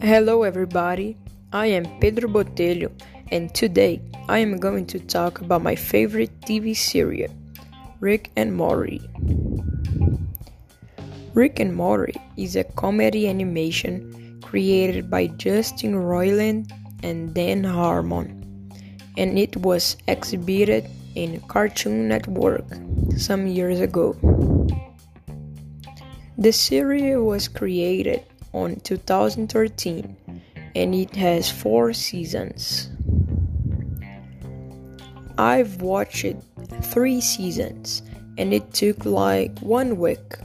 Hello, everybody. I am Pedro Botelho, and today I am going to talk about my favorite TV series, Rick and Morty. Rick and Morty is a comedy animation created by Justin Roiland and Dan Harmon, and it was exhibited in Cartoon Network some years ago. The series was created on 2013 and it has 4 seasons. I've watched 3 seasons and it took like 1 week.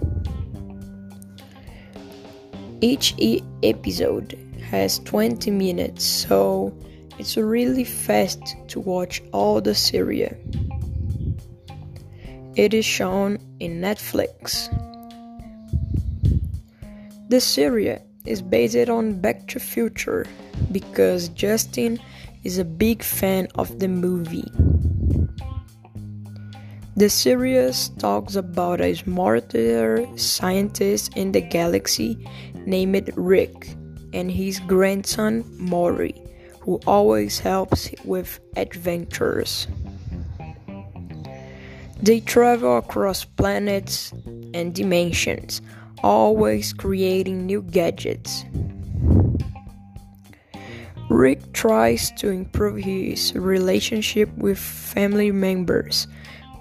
Each e- episode has 20 minutes, so it's really fast to watch all the series. It is shown in Netflix. The series is based on Back to Future because Justin is a big fan of the movie. The series talks about a smarter scientist in the galaxy named Rick and his grandson Morty, who always helps with adventures. They travel across planets and dimensions always creating new gadgets. Rick tries to improve his relationship with family members,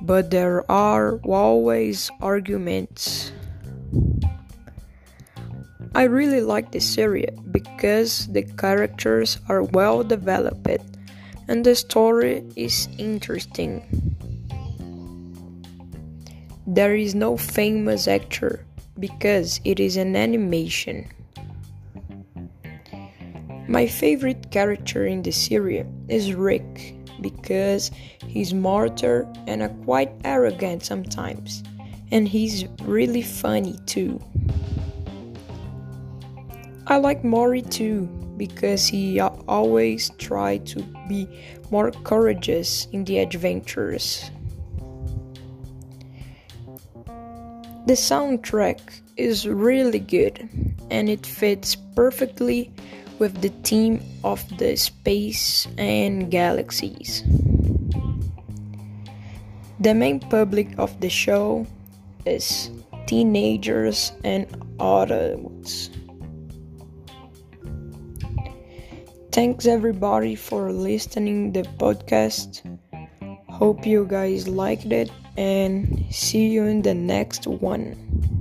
but there are always arguments. I really like this series because the characters are well developed and the story is interesting. There is no famous actor because it is an animation. My favorite character in the series is Rick because he's smarter and quite arrogant sometimes, and he's really funny too. I like Morty too because he always tried to be more courageous in the adventures. The soundtrack is really good and it fits perfectly with the theme of the space and galaxies. The main public of the show is teenagers and adults. Thanks everybody for listening the podcast. Hope you guys liked it and see you in the next one.